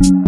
you